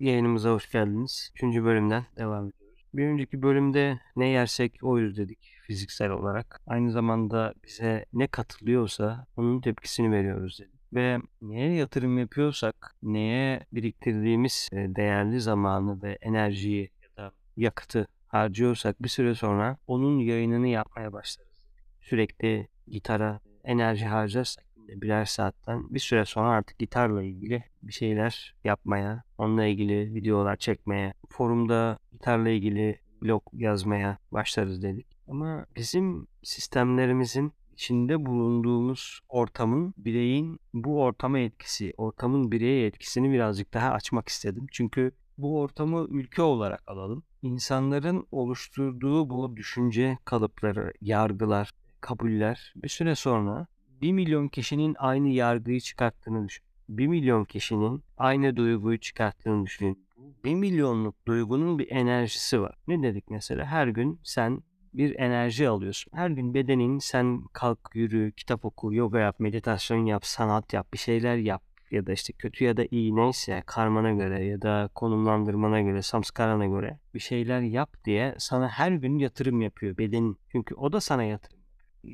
Yayınımıza hoş geldiniz. Üçüncü bölümden devam ediyoruz. Bir önceki bölümde ne yersek oyuz dedik fiziksel olarak. Aynı zamanda bize ne katılıyorsa onun tepkisini veriyoruz dedik. Ve neye yatırım yapıyorsak, neye biriktirdiğimiz e, değerli zamanı ve enerjiyi ya da yakıtı harcıyorsak bir süre sonra onun yayınını yapmaya başlarız. Sürekli gitara enerji harcarsak birer saatten bir süre sonra artık gitarla ilgili bir şeyler yapmaya, onunla ilgili videolar çekmeye, forumda gitarla ilgili blog yazmaya başlarız dedik. Ama bizim sistemlerimizin içinde bulunduğumuz ortamın bireyin bu ortama etkisi, ortamın bireye etkisini birazcık daha açmak istedim. Çünkü bu ortamı ülke olarak alalım. İnsanların oluşturduğu bu düşünce kalıpları, yargılar, kabuller bir süre sonra 1 milyon kişinin aynı yargıyı çıkarttığını düşün. 1 milyon kişinin aynı duyguyu çıkarttığını düşünün. 1 milyonluk duygunun bir enerjisi var. Ne dedik mesela? Her gün sen bir enerji alıyorsun. Her gün bedenin sen kalk, yürü, kitap oku, yoga yap, meditasyon yap, sanat yap, bir şeyler yap ya da işte kötü ya da iyi neyse karmana göre ya da konumlandırmana göre, samskarana göre bir şeyler yap diye sana her gün yatırım yapıyor bedenin. Çünkü o da sana yatırım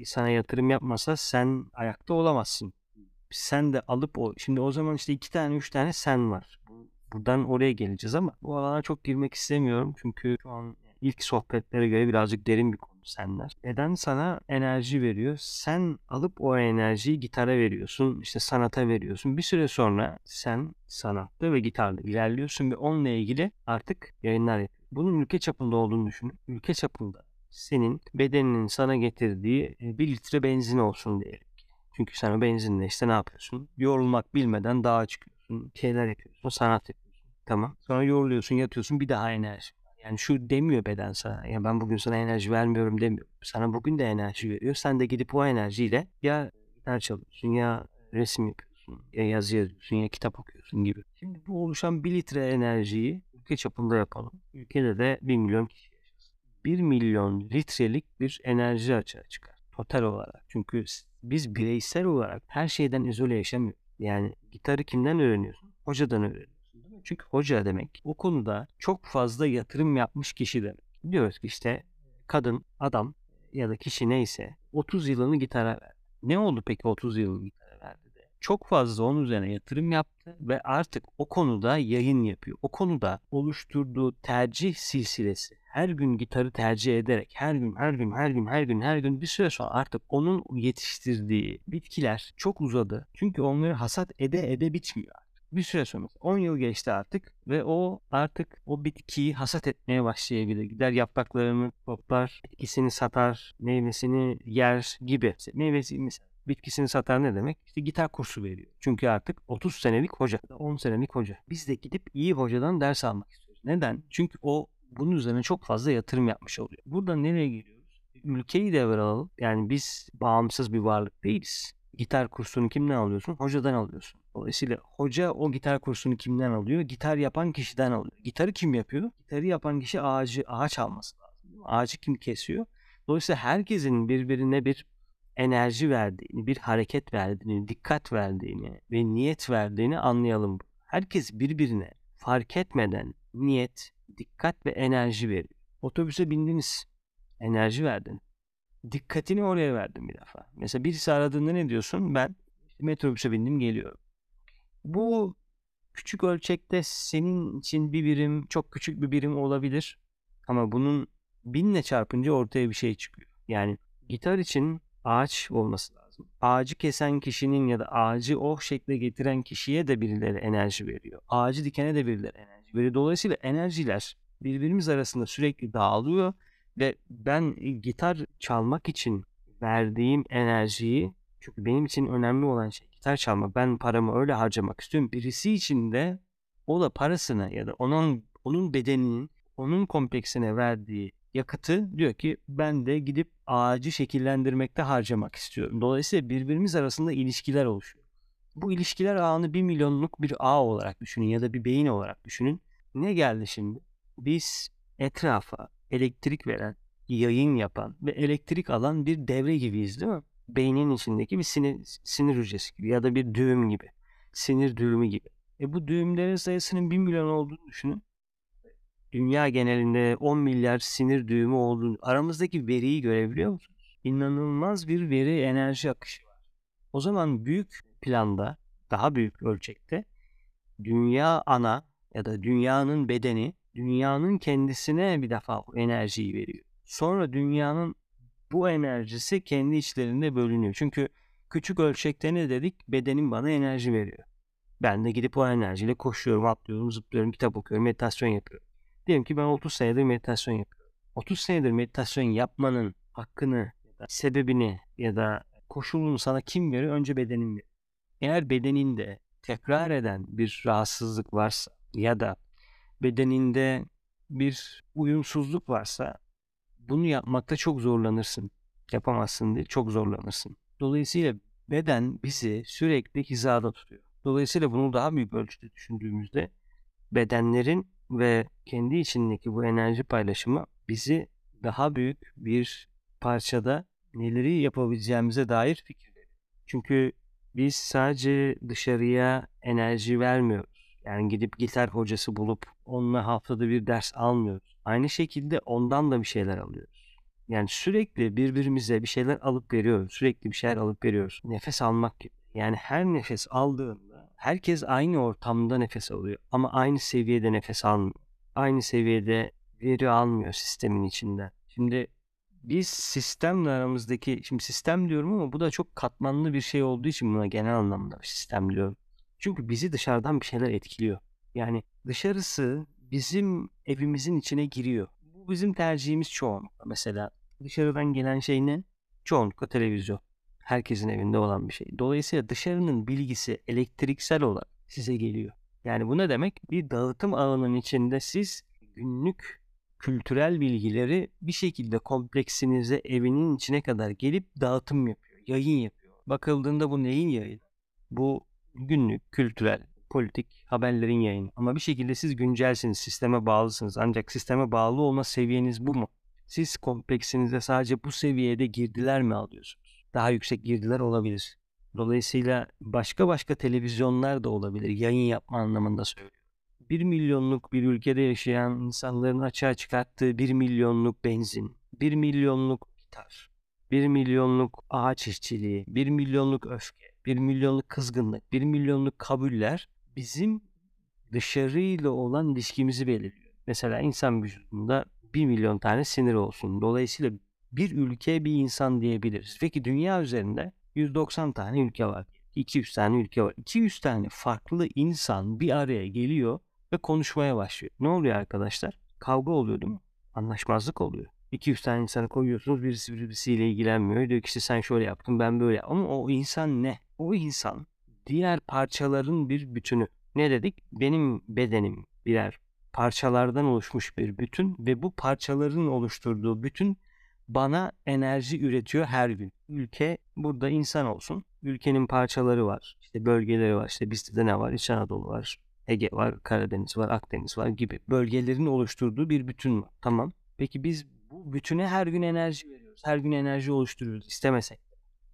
sana yatırım yapmasa sen ayakta olamazsın. Sen de alıp o şimdi o zaman işte iki tane üç tane sen var. Buradan oraya geleceğiz ama bu alana çok girmek istemiyorum çünkü şu an ilk sohbetlere göre birazcık derin bir konu senler. Neden sana enerji veriyor? Sen alıp o enerjiyi gitara veriyorsun, işte sanata veriyorsun. Bir süre sonra sen sanatta ve gitarda ilerliyorsun ve onunla ilgili artık yayınlar yapıyorsun. Bunun ülke çapında olduğunu düşünün. Ülke çapında senin bedeninin sana getirdiği bir litre benzin olsun diyelim. Çünkü sen o benzinle işte ne yapıyorsun? Yorulmak bilmeden dağa çıkıyorsun. Şeyler yapıyorsun. Sanat yapıyorsun. Tamam. Sonra yoruluyorsun, yatıyorsun. Bir daha enerji. Yani şu demiyor beden sana. Ya ben bugün sana enerji vermiyorum demiyor. Sana bugün de enerji veriyor. Sen de gidip o enerjiyle ya gitar çalıyorsun ya resim yapıyorsun ya yazı yazıyorsun ya kitap okuyorsun gibi. Şimdi bu oluşan bir litre enerjiyi ülke çapında yapalım. Ülkede de 1 milyon kişi 1 milyon litrelik bir enerji açığa çıkar total olarak. Çünkü biz bireysel olarak her şeyden izole yaşamıyoruz. Yani gitarı kimden öğreniyorsun? Hocadan öğreniyorsun. Değil mi? Çünkü hoca demek o konuda çok fazla yatırım yapmış kişi demek. Diyoruz ki işte kadın, adam ya da kişi neyse 30 yılını gitara verdi. Ne oldu peki 30 yılını gitara verdi de? Çok fazla onun üzerine yatırım yaptı ve artık o konuda yayın yapıyor. O konuda oluşturduğu tercih silsilesi her gün gitarı tercih ederek her gün her gün her gün her gün her gün bir süre sonra artık onun yetiştirdiği bitkiler çok uzadı. Çünkü onları hasat ede ede bitmiyor bir süre sonra 10 yıl geçti artık ve o artık o bitkiyi hasat etmeye başlayabilir. Gider yapraklarını toplar, bitkisini satar, meyvesini yer gibi. İşte meyvesi mesela bitkisini satar ne demek? İşte gitar kursu veriyor. Çünkü artık 30 senelik hoca, 10 senelik hoca. Biz de gidip iyi hocadan ders almak istiyoruz. Neden? Çünkü o bunun üzerine çok fazla yatırım yapmış oluyor. Burada nereye geliyoruz? Ülkeyi devralım. Yani biz bağımsız bir varlık değiliz. Gitar kursunu kimden alıyorsun? Hocadan alıyorsun. Dolayısıyla hoca o gitar kursunu kimden alıyor? Gitar yapan kişiden alıyor. Gitarı kim yapıyor? Gitarı yapan kişi ağacı, ağaç alması lazım. Ağacı kim kesiyor? Dolayısıyla herkesin birbirine bir enerji verdiğini, bir hareket verdiğini, dikkat verdiğini ve niyet verdiğini anlayalım. Herkes birbirine fark etmeden niyet, dikkat ve enerji veriyor. Otobüse bindiniz. Enerji verdin. Dikkatini oraya verdin bir defa. Mesela birisi aradığında ne diyorsun? Ben metrobüse bindim geliyorum. Bu küçük ölçekte senin için bir birim, çok küçük bir birim olabilir. Ama bunun binle çarpınca ortaya bir şey çıkıyor. Yani gitar için ağaç olması lazım. Ağacı kesen kişinin ya da ağacı o şekle getiren kişiye de birileri enerji veriyor. Ağacı dikene de birileri enerji veriyor. Dolayısıyla enerjiler birbirimiz arasında sürekli dağılıyor ve ben gitar çalmak için verdiğim enerjiyi çünkü benim için önemli olan şey gitar çalmak. Ben paramı öyle harcamak istiyorum. Birisi için de o da parasına ya da onun onun bedeninin onun kompleksine verdiği yakıtı diyor ki ben de gidip ağacı şekillendirmekte harcamak istiyorum. Dolayısıyla birbirimiz arasında ilişkiler oluşuyor. Bu ilişkiler ağını bir milyonluk bir ağ olarak düşünün ya da bir beyin olarak düşünün. Ne geldi şimdi? Biz etrafa elektrik veren, yayın yapan ve elektrik alan bir devre gibiyiz değil mi? Beynin içindeki bir sinir, sinir hücresi gibi ya da bir düğüm gibi. Sinir düğümü gibi. E bu düğümlerin sayısının 1 milyon olduğunu düşünün. Dünya genelinde 10 milyar sinir düğümü olduğunu, aramızdaki veriyi görebiliyor musunuz? İnanılmaz bir veri enerji akışı var. O zaman büyük planda, daha büyük ölçekte dünya ana ya da dünyanın bedeni dünyanın kendisine bir defa bu enerjiyi veriyor. Sonra dünyanın bu enerjisi kendi içlerinde bölünüyor. Çünkü küçük ölçekte ne dedik? Bedenim bana enerji veriyor. Ben de gidip o enerjiyle koşuyorum, atlıyorum, zıplıyorum, kitap okuyorum, meditasyon yapıyorum. Diyelim ki ben 30 senedir meditasyon yapıyorum. 30 senedir meditasyon yapmanın hakkını, ya da sebebini ya da koşulunu sana kim veriyor? Önce bedenin veriyor. Eğer bedeninde tekrar eden bir rahatsızlık varsa ya da bedeninde bir uyumsuzluk varsa bunu yapmakta çok zorlanırsın. Yapamazsın diye çok zorlanırsın. Dolayısıyla beden bizi sürekli hizada tutuyor. Dolayısıyla bunu daha büyük ölçüde düşündüğümüzde bedenlerin ve kendi içindeki bu enerji paylaşımı bizi daha büyük bir parçada neleri yapabileceğimize dair fikir veriyor. Çünkü biz sadece dışarıya enerji vermiyoruz. Yani gidip gitar hocası bulup onunla haftada bir ders almıyoruz. Aynı şekilde ondan da bir şeyler alıyoruz. Yani sürekli birbirimize bir şeyler alıp veriyoruz. Sürekli bir şeyler alıp veriyoruz. Nefes almak gibi. Yani her nefes aldığında herkes aynı ortamda nefes alıyor ama aynı seviyede nefes almıyor. Aynı seviyede veri almıyor sistemin içinden. Şimdi biz sistemle aramızdaki, şimdi sistem diyorum ama bu da çok katmanlı bir şey olduğu için buna genel anlamda sistem diyorum. Çünkü bizi dışarıdan bir şeyler etkiliyor. Yani dışarısı bizim evimizin içine giriyor. Bu bizim tercihimiz çoğunlukla. Mesela dışarıdan gelen şey ne? Çoğunlukla televizyon. Herkesin evinde olan bir şey. Dolayısıyla dışarının bilgisi elektriksel olarak size geliyor. Yani bu ne demek? Bir dağıtım ağının içinde siz günlük kültürel bilgileri bir şekilde kompleksinize evinin içine kadar gelip dağıtım yapıyor, yayın yapıyor. Bakıldığında bu neyin yayını? Bu günlük, kültürel, politik haberlerin yayını. Ama bir şekilde siz güncelsiniz, sisteme bağlısınız. Ancak sisteme bağlı olma seviyeniz bu mu? Siz kompleksinize sadece bu seviyede girdiler mi alıyorsunuz? Daha yüksek girdiler olabilir. Dolayısıyla başka başka televizyonlar da olabilir. Yayın yapma anlamında söylüyorum. 1 milyonluk bir ülkede yaşayan insanların açığa çıkarttığı 1 milyonluk benzin, 1 milyonluk gitar, 1 milyonluk ağaç işçiliği, 1 milyonluk öfke, 1 milyonluk kızgınlık, 1 milyonluk kabuller bizim dışarıyla olan ilişkimizi belirliyor. Mesela insan vücudunda 1 milyon tane sinir olsun. Dolayısıyla bir ülke bir insan diyebiliriz. Peki dünya üzerinde 190 tane ülke var. 200 tane ülke var. 200 tane farklı insan bir araya geliyor ve konuşmaya başlıyor. Ne oluyor arkadaşlar? Kavga oluyor değil mi? Anlaşmazlık oluyor. 200 tane insanı koyuyorsunuz birisi birisiyle ilgilenmiyor. Diyor ki işte sen şöyle yaptın ben böyle yaptım. Ama o insan ne? O insan diğer parçaların bir bütünü. Ne dedik? Benim bedenim birer parçalardan oluşmuş bir bütün ve bu parçaların oluşturduğu bütün bana enerji üretiyor her gün. Ülke burada insan olsun. Ülkenin parçaları var. İşte bölgeleri var. İşte bizde de ne var? İç Anadolu var. Ege var, Karadeniz var, Akdeniz var gibi bölgelerin oluşturduğu bir bütün var. Tamam. Peki biz bu bütüne her gün enerji veriyoruz. Her gün enerji oluşturuyoruz istemesek.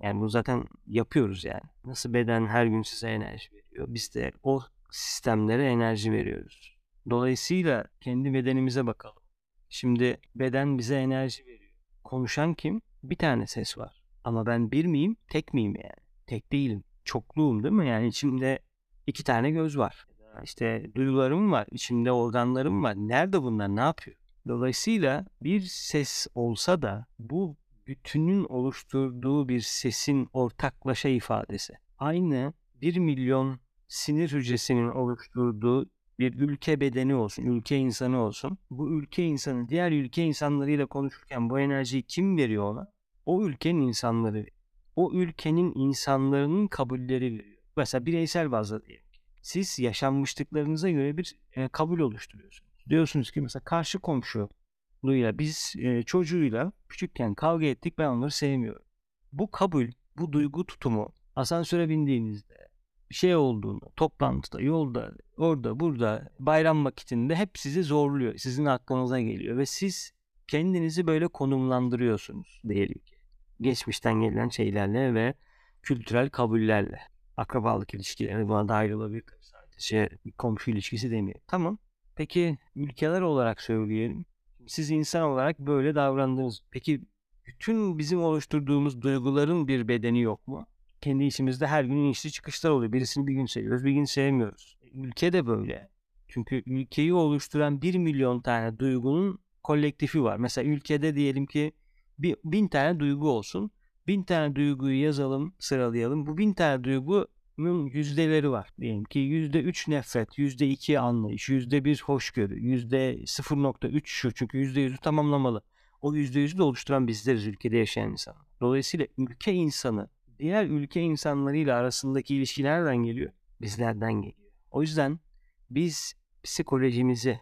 Yani bunu zaten yapıyoruz yani. Nasıl beden her gün size enerji veriyor. Biz de o sistemlere enerji veriyoruz. Dolayısıyla kendi bedenimize bakalım. Şimdi beden bize enerji veriyor. Konuşan kim? Bir tane ses var. Ama ben bir miyim? Tek miyim yani? Tek değilim. Çokluğum değil mi? Yani içimde iki tane göz var. İşte duygularım var. içimde organlarım var. Nerede bunlar? Ne yapıyor? Dolayısıyla bir ses olsa da bu bütünün oluşturduğu bir sesin ortaklaşa ifadesi. Aynı bir milyon sinir hücresinin oluşturduğu bir ülke bedeni olsun, ülke insanı olsun. Bu ülke insanı diğer ülke insanlarıyla konuşurken bu enerjiyi kim veriyor ona? O ülkenin insanları. O ülkenin insanların kabulleri veriyor. Mesela bireysel bazda diyelim. Siz yaşanmışlıklarınıza göre bir e, kabul oluşturuyorsunuz. Diyorsunuz ki mesela karşı komşuyla biz e, çocuğuyla küçükken kavga ettik ben onları sevmiyorum. Bu kabul, bu duygu tutumu asansöre bindiğinizde şey olduğunda, toplantıda, yolda, orada, burada, bayram vakitinde hep sizi zorluyor. Sizin aklınıza geliyor ve siz kendinizi böyle konumlandırıyorsunuz diyelim ki. Geçmişten gelen şeylerle ve kültürel kabullerle. Akrabalık ilişkileri buna dahil olabilir. bir komşu ilişkisi demeyelim. Tamam. Peki ülkeler olarak söyleyelim. Siz insan olarak böyle davrandınız. Peki bütün bizim oluşturduğumuz duyguların bir bedeni yok mu? Kendi içimizde her gün inişli çıkışlar oluyor. Birisini bir gün seviyoruz, bir gün sevmiyoruz. Ülke de böyle. Çünkü ülkeyi oluşturan bir milyon tane duygunun kolektifi var. Mesela ülkede diyelim ki bin tane duygu olsun. Bin tane duyguyu yazalım, sıralayalım. Bu bin tane duygunun yüzdeleri var. Diyelim ki yüzde üç nefret, yüzde iki anlayış, yüzde bir hoşgörü, yüzde 0.3 şu. Çünkü yüzde yüzü tamamlamalı. O yüzde yüzü de oluşturan bizleriz ülkede yaşayan insan. Dolayısıyla ülke insanı diğer ülke insanlarıyla arasındaki ilişki nereden geliyor? Bizlerden geliyor. O yüzden biz psikolojimizi,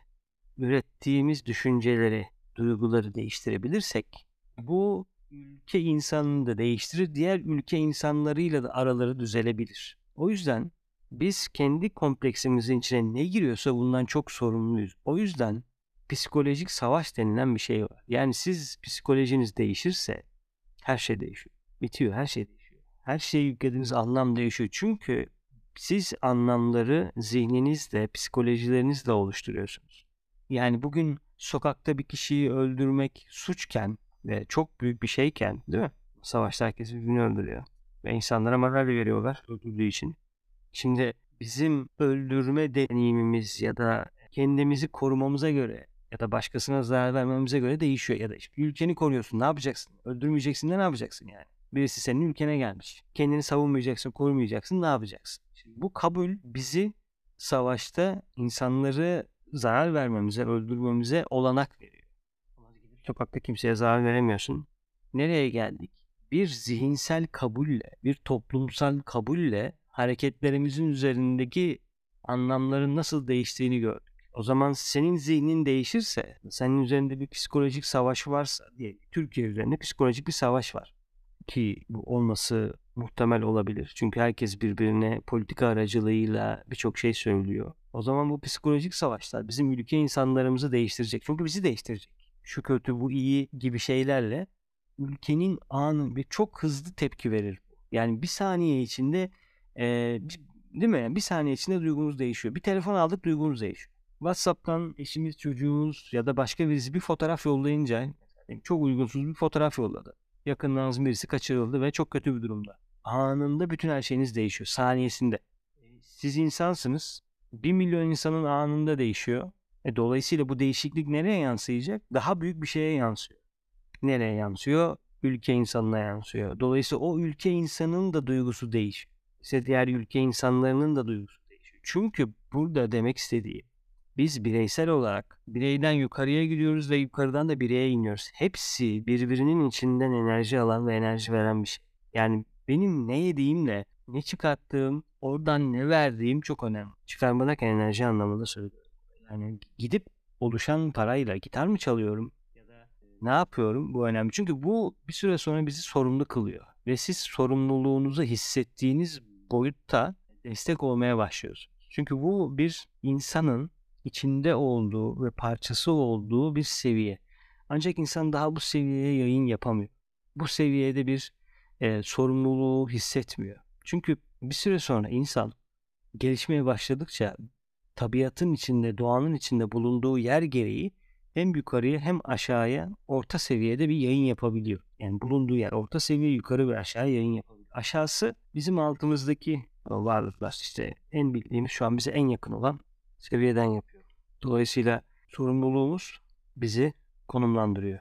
ürettiğimiz düşünceleri, duyguları değiştirebilirsek bu ülke insanını da değiştirir, diğer ülke insanlarıyla da araları düzelebilir. O yüzden biz kendi kompleksimizin içine ne giriyorsa bundan çok sorumluyuz. O yüzden psikolojik savaş denilen bir şey var. Yani siz psikolojiniz değişirse her şey değişiyor. Bitiyor, her şey değişiyor. Her şeye yüklediğiniz anlam değişiyor. Çünkü siz anlamları zihninizle, psikolojilerinizle oluşturuyorsunuz. Yani bugün sokakta bir kişiyi öldürmek suçken ve çok büyük bir şeyken değil mi? Savaşta herkes birbirini öldürüyor. Ve insanlara moral veriyorlar öldürdüğü için. Şimdi bizim öldürme deneyimimiz ya da kendimizi korumamıza göre ya da başkasına zarar vermemize göre değişiyor. Ya da işte ülkeni koruyorsun ne yapacaksın? Öldürmeyeceksin de ne yapacaksın yani? Birisi senin ülkene gelmiş. Kendini savunmayacaksın, korumayacaksın ne yapacaksın? Şimdi bu kabul bizi savaşta insanları zarar vermemize, öldürmemize olanak veriyor. Sokakta kimseye zarar veremiyorsun. Nereye geldik? Bir zihinsel kabulle, bir toplumsal kabulle hareketlerimizin üzerindeki anlamların nasıl değiştiğini gördük. O zaman senin zihnin değişirse, senin üzerinde bir psikolojik savaş varsa diye Türkiye üzerinde psikolojik bir savaş var. Ki bu olması muhtemel olabilir. Çünkü herkes birbirine politika aracılığıyla birçok şey söylüyor. O zaman bu psikolojik savaşlar bizim ülke insanlarımızı değiştirecek. Çünkü bizi değiştirecek. Şu kötü bu iyi gibi şeylerle ülkenin anı bir çok hızlı tepki verir. Yani bir saniye içinde e, değil mi? Yani bir saniye içinde duygumuz değişiyor. Bir telefon aldık duygumuz değişiyor. WhatsApp'tan eşimiz, çocuğumuz ya da başka birisi bir fotoğraf yollayınca çok uygunsuz bir fotoğraf yolladı. Yakınlarınızın birisi kaçırıldı ve çok kötü bir durumda. Anında bütün her şeyiniz değişiyor. Saniyesinde. Siz insansınız. Bir milyon insanın anında değişiyor. E, dolayısıyla bu değişiklik nereye yansıyacak? Daha büyük bir şeye yansıyor. Nereye yansıyor? Ülke insanına yansıyor. Dolayısıyla o ülke insanının da duygusu değişiyor. İşte diğer ülke insanlarının da duygusu değişiyor. Çünkü burada demek istediğim biz bireysel olarak bireyden yukarıya gidiyoruz ve yukarıdan da bireye iniyoruz. Hepsi birbirinin içinden enerji alan ve enerji veren bir şey. Yani benim ne yediğimle ne çıkarttığım, oradan ne verdiğim çok önemli. Çıkarma derken enerji anlamında söylüyorum. Yani gidip oluşan parayla gitar mı çalıyorum ya da ne yapıyorum bu önemli. Çünkü bu bir süre sonra bizi sorumlu kılıyor. Ve siz sorumluluğunuzu hissettiğiniz boyutta destek olmaya başlıyorsunuz. Çünkü bu bir insanın içinde olduğu ve parçası olduğu bir seviye. Ancak insan daha bu seviyeye yayın yapamıyor. Bu seviyede bir e, sorumluluğu hissetmiyor. Çünkü bir süre sonra insan gelişmeye başladıkça tabiatın içinde, doğanın içinde bulunduğu yer gereği hem yukarıya hem aşağıya orta seviyede bir yayın yapabiliyor. Yani bulunduğu yer orta seviye yukarı ve aşağı yayın yapabiliyor. Aşağısı bizim altımızdaki varlıklar işte en bildiğimiz şu an bize en yakın olan seviyeden yapıyor. Dolayısıyla sorumluluğumuz bizi konumlandırıyor.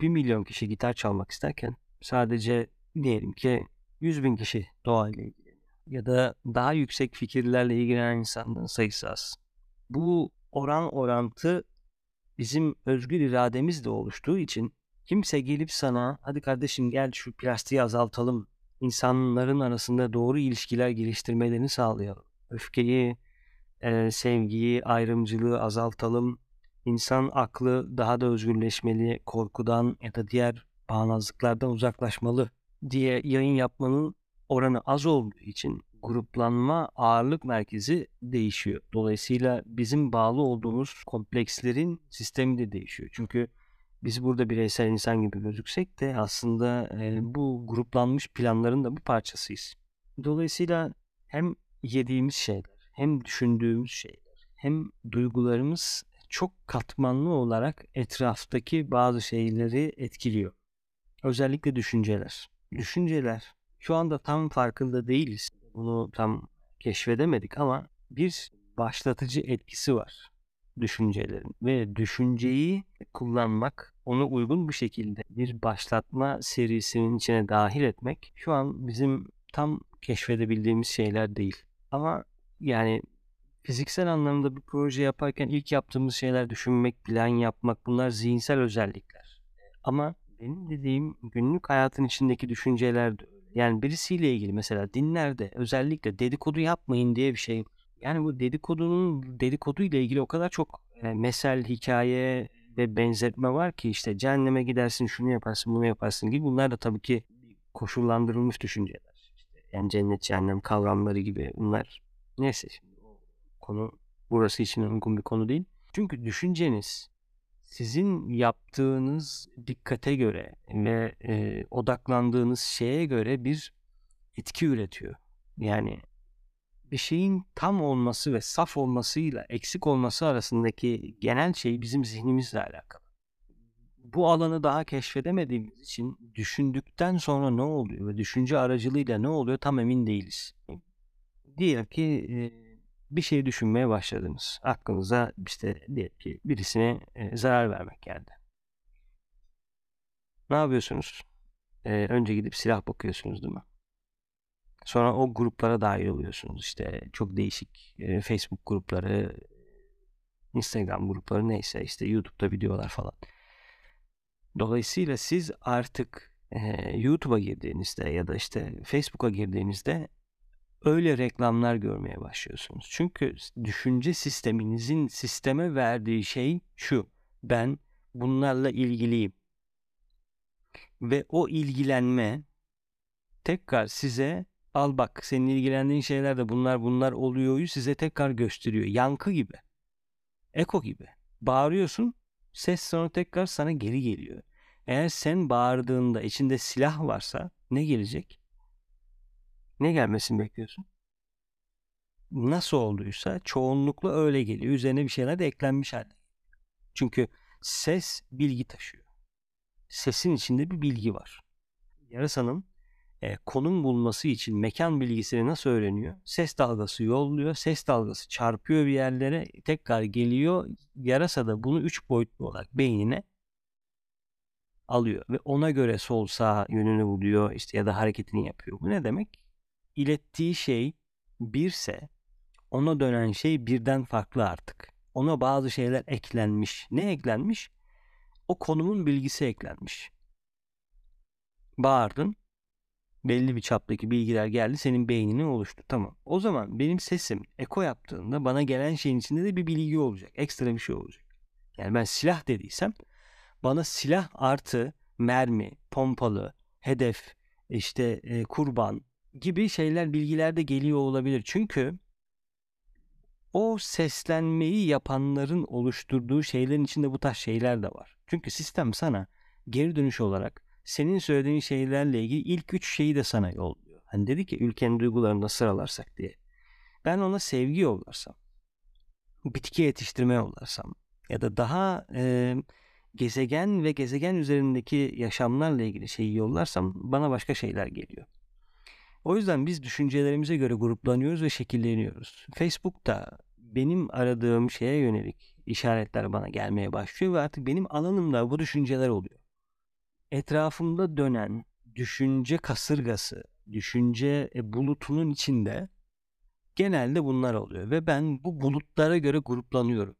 Bir milyon kişi gitar çalmak isterken sadece diyelim ki 100 bin kişi doğayla ilgileniyor. Ya da daha yüksek fikirlerle ilgilenen insanların sayısı az. Bu oran orantı bizim özgür irademizle oluştuğu için kimse gelip sana hadi kardeşim gel şu plastiği azaltalım. insanların arasında doğru ilişkiler geliştirmelerini sağlayalım. Öfkeyi, e, sevgiyi, ayrımcılığı azaltalım. İnsan aklı daha da özgürleşmeli, korkudan ya da diğer bağnazlıklardan uzaklaşmalı diye yayın yapmanın oranı az olduğu için gruplanma ağırlık merkezi değişiyor. Dolayısıyla bizim bağlı olduğumuz komplekslerin sistemi de değişiyor. Çünkü biz burada bireysel insan gibi gözüksek de aslında e, bu gruplanmış planların da bir parçasıyız. Dolayısıyla hem yediğimiz şeyler hem düşündüğümüz şeyler hem duygularımız çok katmanlı olarak etraftaki bazı şeyleri etkiliyor. Özellikle düşünceler. Düşünceler şu anda tam farkında değiliz. Bunu tam keşfedemedik ama bir başlatıcı etkisi var düşüncelerin ve düşünceyi kullanmak, onu uygun bir şekilde bir başlatma serisinin içine dahil etmek şu an bizim tam keşfedebildiğimiz şeyler değil. Ama yani fiziksel anlamda bir proje yaparken ilk yaptığımız şeyler düşünmek, plan yapmak bunlar zihinsel özellikler. Ama benim dediğim günlük hayatın içindeki düşünceler de. Yani birisiyle ilgili mesela dinlerde özellikle dedikodu yapmayın diye bir şey. Yani bu dedikodunun dedikodu ile ilgili o kadar çok e, mesel, hikaye ve benzetme var ki işte cehenneme gidersin, şunu yaparsın, bunu yaparsın gibi. Bunlar da tabii ki koşullandırılmış düşünceler. İşte yani cennet, cehennem kavramları gibi bunlar. Neyse şimdi konu burası için uygun bir konu değil. Çünkü düşünceniz sizin yaptığınız dikkate göre ve e, odaklandığınız şeye göre bir etki üretiyor. Yani bir şeyin tam olması ve saf olmasıyla eksik olması arasındaki genel şey bizim zihnimizle alakalı. Bu alanı daha keşfedemediğimiz için düşündükten sonra ne oluyor ve düşünce aracılığıyla ne oluyor tam emin değiliz. Diyelim ki bir şey düşünmeye başladınız. Aklınıza işte diyelim ki birisine zarar vermek geldi. Ne yapıyorsunuz? Önce gidip silah bakıyorsunuz değil mi? Sonra o gruplara dahil oluyorsunuz. İşte çok değişik e, Facebook grupları, Instagram grupları neyse işte YouTube'da videolar falan. Dolayısıyla siz artık e, YouTube'a girdiğinizde ya da işte Facebook'a girdiğinizde öyle reklamlar görmeye başlıyorsunuz. Çünkü düşünce sisteminizin sisteme verdiği şey şu. Ben bunlarla ilgiliyim. Ve o ilgilenme tekrar size al bak senin ilgilendiğin şeyler de bunlar bunlar oluyor size tekrar gösteriyor. Yankı gibi. Eko gibi. Bağırıyorsun ses sonra tekrar sana geri geliyor. Eğer sen bağırdığında içinde silah varsa ne gelecek? Ne gelmesini bekliyorsun? Nasıl olduysa çoğunlukla öyle geliyor. Üzerine bir şeyler de eklenmiş halde. Çünkü ses bilgi taşıyor. Sesin içinde bir bilgi var. Yarasanın e, konum bulması için mekan bilgisini nasıl öğreniyor? Ses dalgası yolluyor. Ses dalgası çarpıyor bir yerlere. Tekrar geliyor. Yarasa da bunu üç boyutlu olarak beynine alıyor. Ve ona göre sol sağ yönünü buluyor. işte ya da hareketini yapıyor. Bu ne demek? İlettiği şey birse ona dönen şey birden farklı artık. Ona bazı şeyler eklenmiş. Ne eklenmiş? O konumun bilgisi eklenmiş. Bağırdın belli bir çaptaki bilgiler geldi senin beynine oluştu. Tamam. O zaman benim sesim eko yaptığında bana gelen şeyin içinde de bir bilgi olacak. Ekstra bir şey olacak. Yani ben silah dediysem bana silah artı mermi, pompalı, hedef, işte e, kurban gibi şeyler bilgiler de geliyor olabilir. Çünkü o seslenmeyi yapanların oluşturduğu şeylerin içinde bu tarz şeyler de var. Çünkü sistem sana geri dönüş olarak senin söylediğin şeylerle ilgili ilk üç şeyi de sana yolluyor. Hani dedi ki ülkenin duygularında sıralarsak diye. Ben ona sevgi yollarsam, bitki yetiştirme yollarsam ya da daha e, gezegen ve gezegen üzerindeki yaşamlarla ilgili şeyi yollarsam bana başka şeyler geliyor. O yüzden biz düşüncelerimize göre gruplanıyoruz ve şekilleniyoruz. Facebook'ta benim aradığım şeye yönelik işaretler bana gelmeye başlıyor ve artık benim alanımda bu düşünceler oluyor etrafımda dönen düşünce kasırgası, düşünce e, bulutunun içinde genelde bunlar oluyor ve ben bu bulutlara göre gruplanıyorum.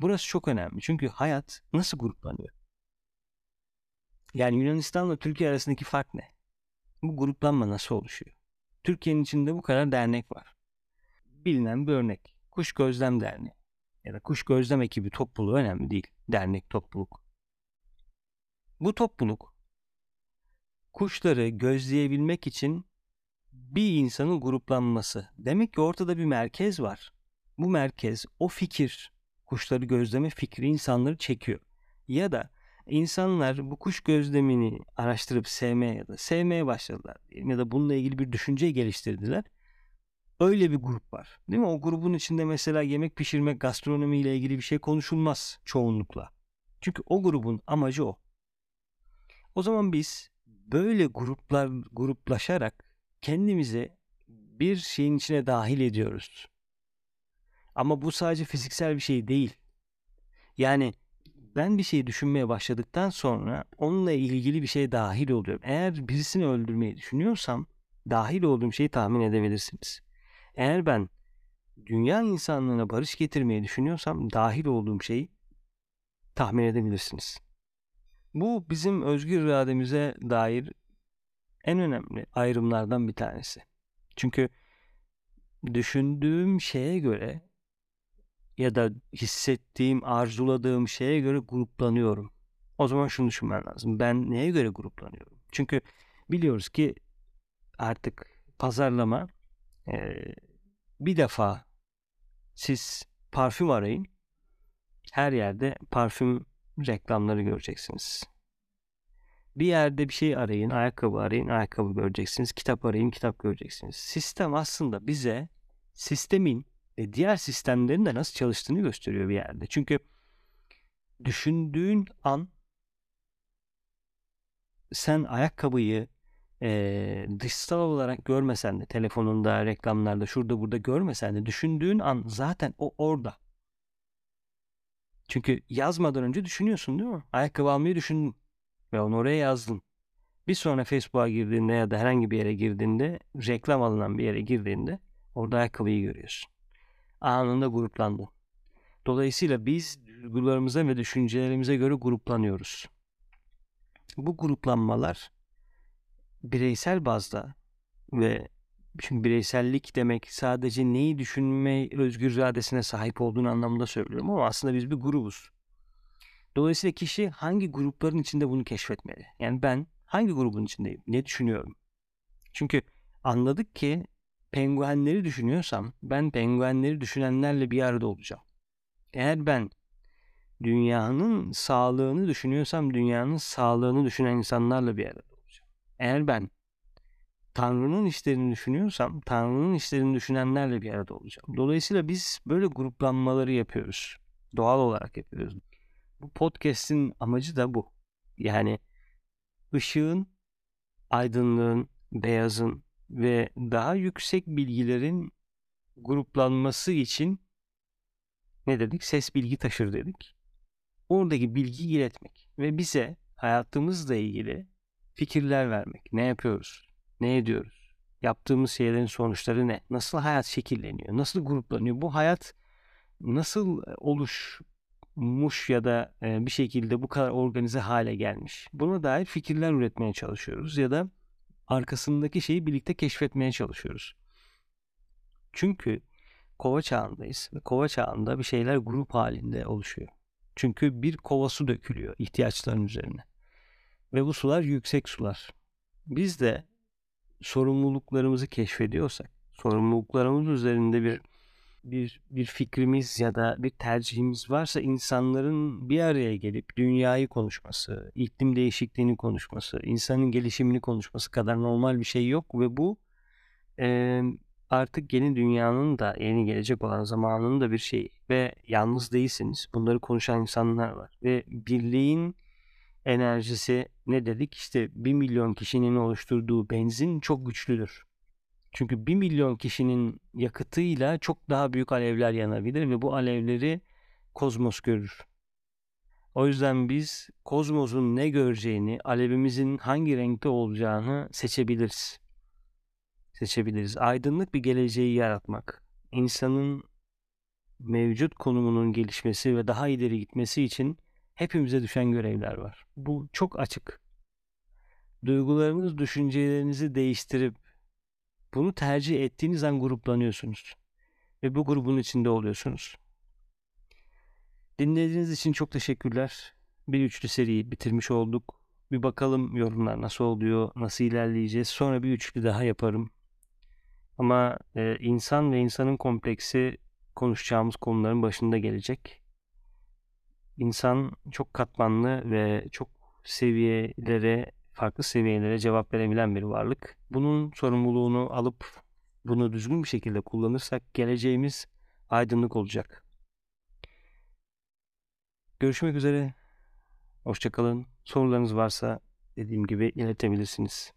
Burası çok önemli çünkü hayat nasıl gruplanıyor? Yani Yunanistan'la Türkiye arasındaki fark ne? Bu gruplanma nasıl oluşuyor? Türkiye'nin içinde bu kadar dernek var. Bilinen bir örnek. Kuş Gözlem Derneği ya da Kuş Gözlem ekibi topluluğu önemli değil. Dernek, topluluk. Bu topluluk kuşları gözleyebilmek için bir insanın gruplanması. Demek ki ortada bir merkez var. Bu merkez o fikir, kuşları gözleme fikri insanları çekiyor. Ya da insanlar bu kuş gözlemini araştırıp sevmeye ya da sevmeye başladılar ya da bununla ilgili bir düşünce geliştirdiler. Öyle bir grup var. Değil mi? O grubun içinde mesela yemek pişirmek, gastronomi ile ilgili bir şey konuşulmaz çoğunlukla. Çünkü o grubun amacı o. O zaman biz böyle gruplar gruplaşarak kendimizi bir şeyin içine dahil ediyoruz. Ama bu sadece fiziksel bir şey değil. Yani ben bir şey düşünmeye başladıktan sonra onunla ilgili bir şey dahil oluyorum. Eğer birisini öldürmeyi düşünüyorsam dahil olduğum şeyi tahmin edebilirsiniz. Eğer ben dünya insanlığına barış getirmeyi düşünüyorsam dahil olduğum şeyi tahmin edebilirsiniz. Bu bizim özgür irademize dair en önemli ayrımlardan bir tanesi. Çünkü düşündüğüm şeye göre ya da hissettiğim, arzuladığım şeye göre gruplanıyorum. O zaman şunu düşünmen lazım. Ben neye göre gruplanıyorum? Çünkü biliyoruz ki artık pazarlama e, bir defa siz parfüm arayın. Her yerde parfüm reklamları göreceksiniz. Bir yerde bir şey arayın, ayakkabı arayın, ayakkabı göreceksiniz. Kitap arayın, kitap göreceksiniz. Sistem aslında bize sistemin ve diğer sistemlerin de nasıl çalıştığını gösteriyor bir yerde. Çünkü düşündüğün an sen ayakkabıyı e, dışsal olarak görmesen de telefonunda, reklamlarda, şurada burada görmesen de düşündüğün an zaten o orada. Çünkü yazmadan önce düşünüyorsun değil mi? Ayakkabı almayı düşündün ve onu oraya yazdın. Bir sonra Facebook'a girdiğinde ya da herhangi bir yere girdiğinde, reklam alınan bir yere girdiğinde orada ayakkabıyı görüyorsun. Anında gruplandın. Dolayısıyla biz duygularımıza ve düşüncelerimize göre gruplanıyoruz. Bu gruplanmalar bireysel bazda ve çünkü bireysellik demek sadece neyi düşünme özgür iradesine sahip olduğunu anlamında söylüyorum ama aslında biz bir grubuz. Dolayısıyla kişi hangi grupların içinde bunu keşfetmeli. Yani ben hangi grubun içindeyim? Ne düşünüyorum? Çünkü anladık ki penguenleri düşünüyorsam ben penguenleri düşünenlerle bir arada olacağım. Eğer ben dünyanın sağlığını düşünüyorsam dünyanın sağlığını düşünen insanlarla bir arada olacağım. Eğer ben Tanrı'nın işlerini düşünüyorsam Tanrı'nın işlerini düşünenlerle bir arada olacağım. Dolayısıyla biz böyle gruplanmaları yapıyoruz. Doğal olarak yapıyoruz. Bu podcast'in amacı da bu. Yani ışığın, aydınlığın, beyazın ve daha yüksek bilgilerin gruplanması için ne dedik? Ses bilgi taşır dedik. Oradaki bilgiyi iletmek ve bize hayatımızla ilgili fikirler vermek. Ne yapıyoruz? Ne ediyoruz? Yaptığımız şeylerin sonuçları ne? Nasıl hayat şekilleniyor? Nasıl gruplanıyor? Bu hayat nasıl oluşmuş ya da bir şekilde bu kadar organize hale gelmiş? Buna dair fikirler üretmeye çalışıyoruz ya da arkasındaki şeyi birlikte keşfetmeye çalışıyoruz. Çünkü kova çağındayız ve kova çağında bir şeyler grup halinde oluşuyor. Çünkü bir kova su dökülüyor ihtiyaçların üzerine. Ve bu sular yüksek sular. Biz de sorumluluklarımızı keşfediyorsak, sorumluluklarımız üzerinde bir bir bir fikrimiz ya da bir tercihimiz varsa insanların bir araya gelip dünyayı konuşması, iklim değişikliğini konuşması, insanın gelişimini konuşması kadar normal bir şey yok ve bu e, artık yeni dünyanın da yeni gelecek olan zamanının da bir şeyi ve yalnız değilsiniz. Bunları konuşan insanlar var ve birliğin enerjisi ne dedik? İşte bir milyon kişinin oluşturduğu benzin çok güçlüdür. Çünkü bir milyon kişinin yakıtıyla çok daha büyük alevler yanabilir ve bu alevleri kozmos görür. O yüzden biz kozmosun ne göreceğini, alevimizin hangi renkte olacağını seçebiliriz. Seçebiliriz. Aydınlık bir geleceği yaratmak, insanın mevcut konumunun gelişmesi ve daha ileri gitmesi için hepimize düşen görevler var. Bu çok açık. Duygularınız, düşüncelerinizi değiştirip bunu tercih ettiğiniz an gruplanıyorsunuz. Ve bu grubun içinde oluyorsunuz. Dinlediğiniz için çok teşekkürler. Bir üçlü seriyi bitirmiş olduk. Bir bakalım yorumlar nasıl oluyor, nasıl ilerleyeceğiz. Sonra bir üçlü daha yaparım. Ama e, insan ve insanın kompleksi konuşacağımız konuların başında gelecek. İnsan çok katmanlı ve çok seviyelere farklı seviyelere cevap verebilen bir varlık. Bunun sorumluluğunu alıp bunu düzgün bir şekilde kullanırsak geleceğimiz aydınlık olacak. Görüşmek üzere. Hoşçakalın. Sorularınız varsa dediğim gibi iletebilirsiniz.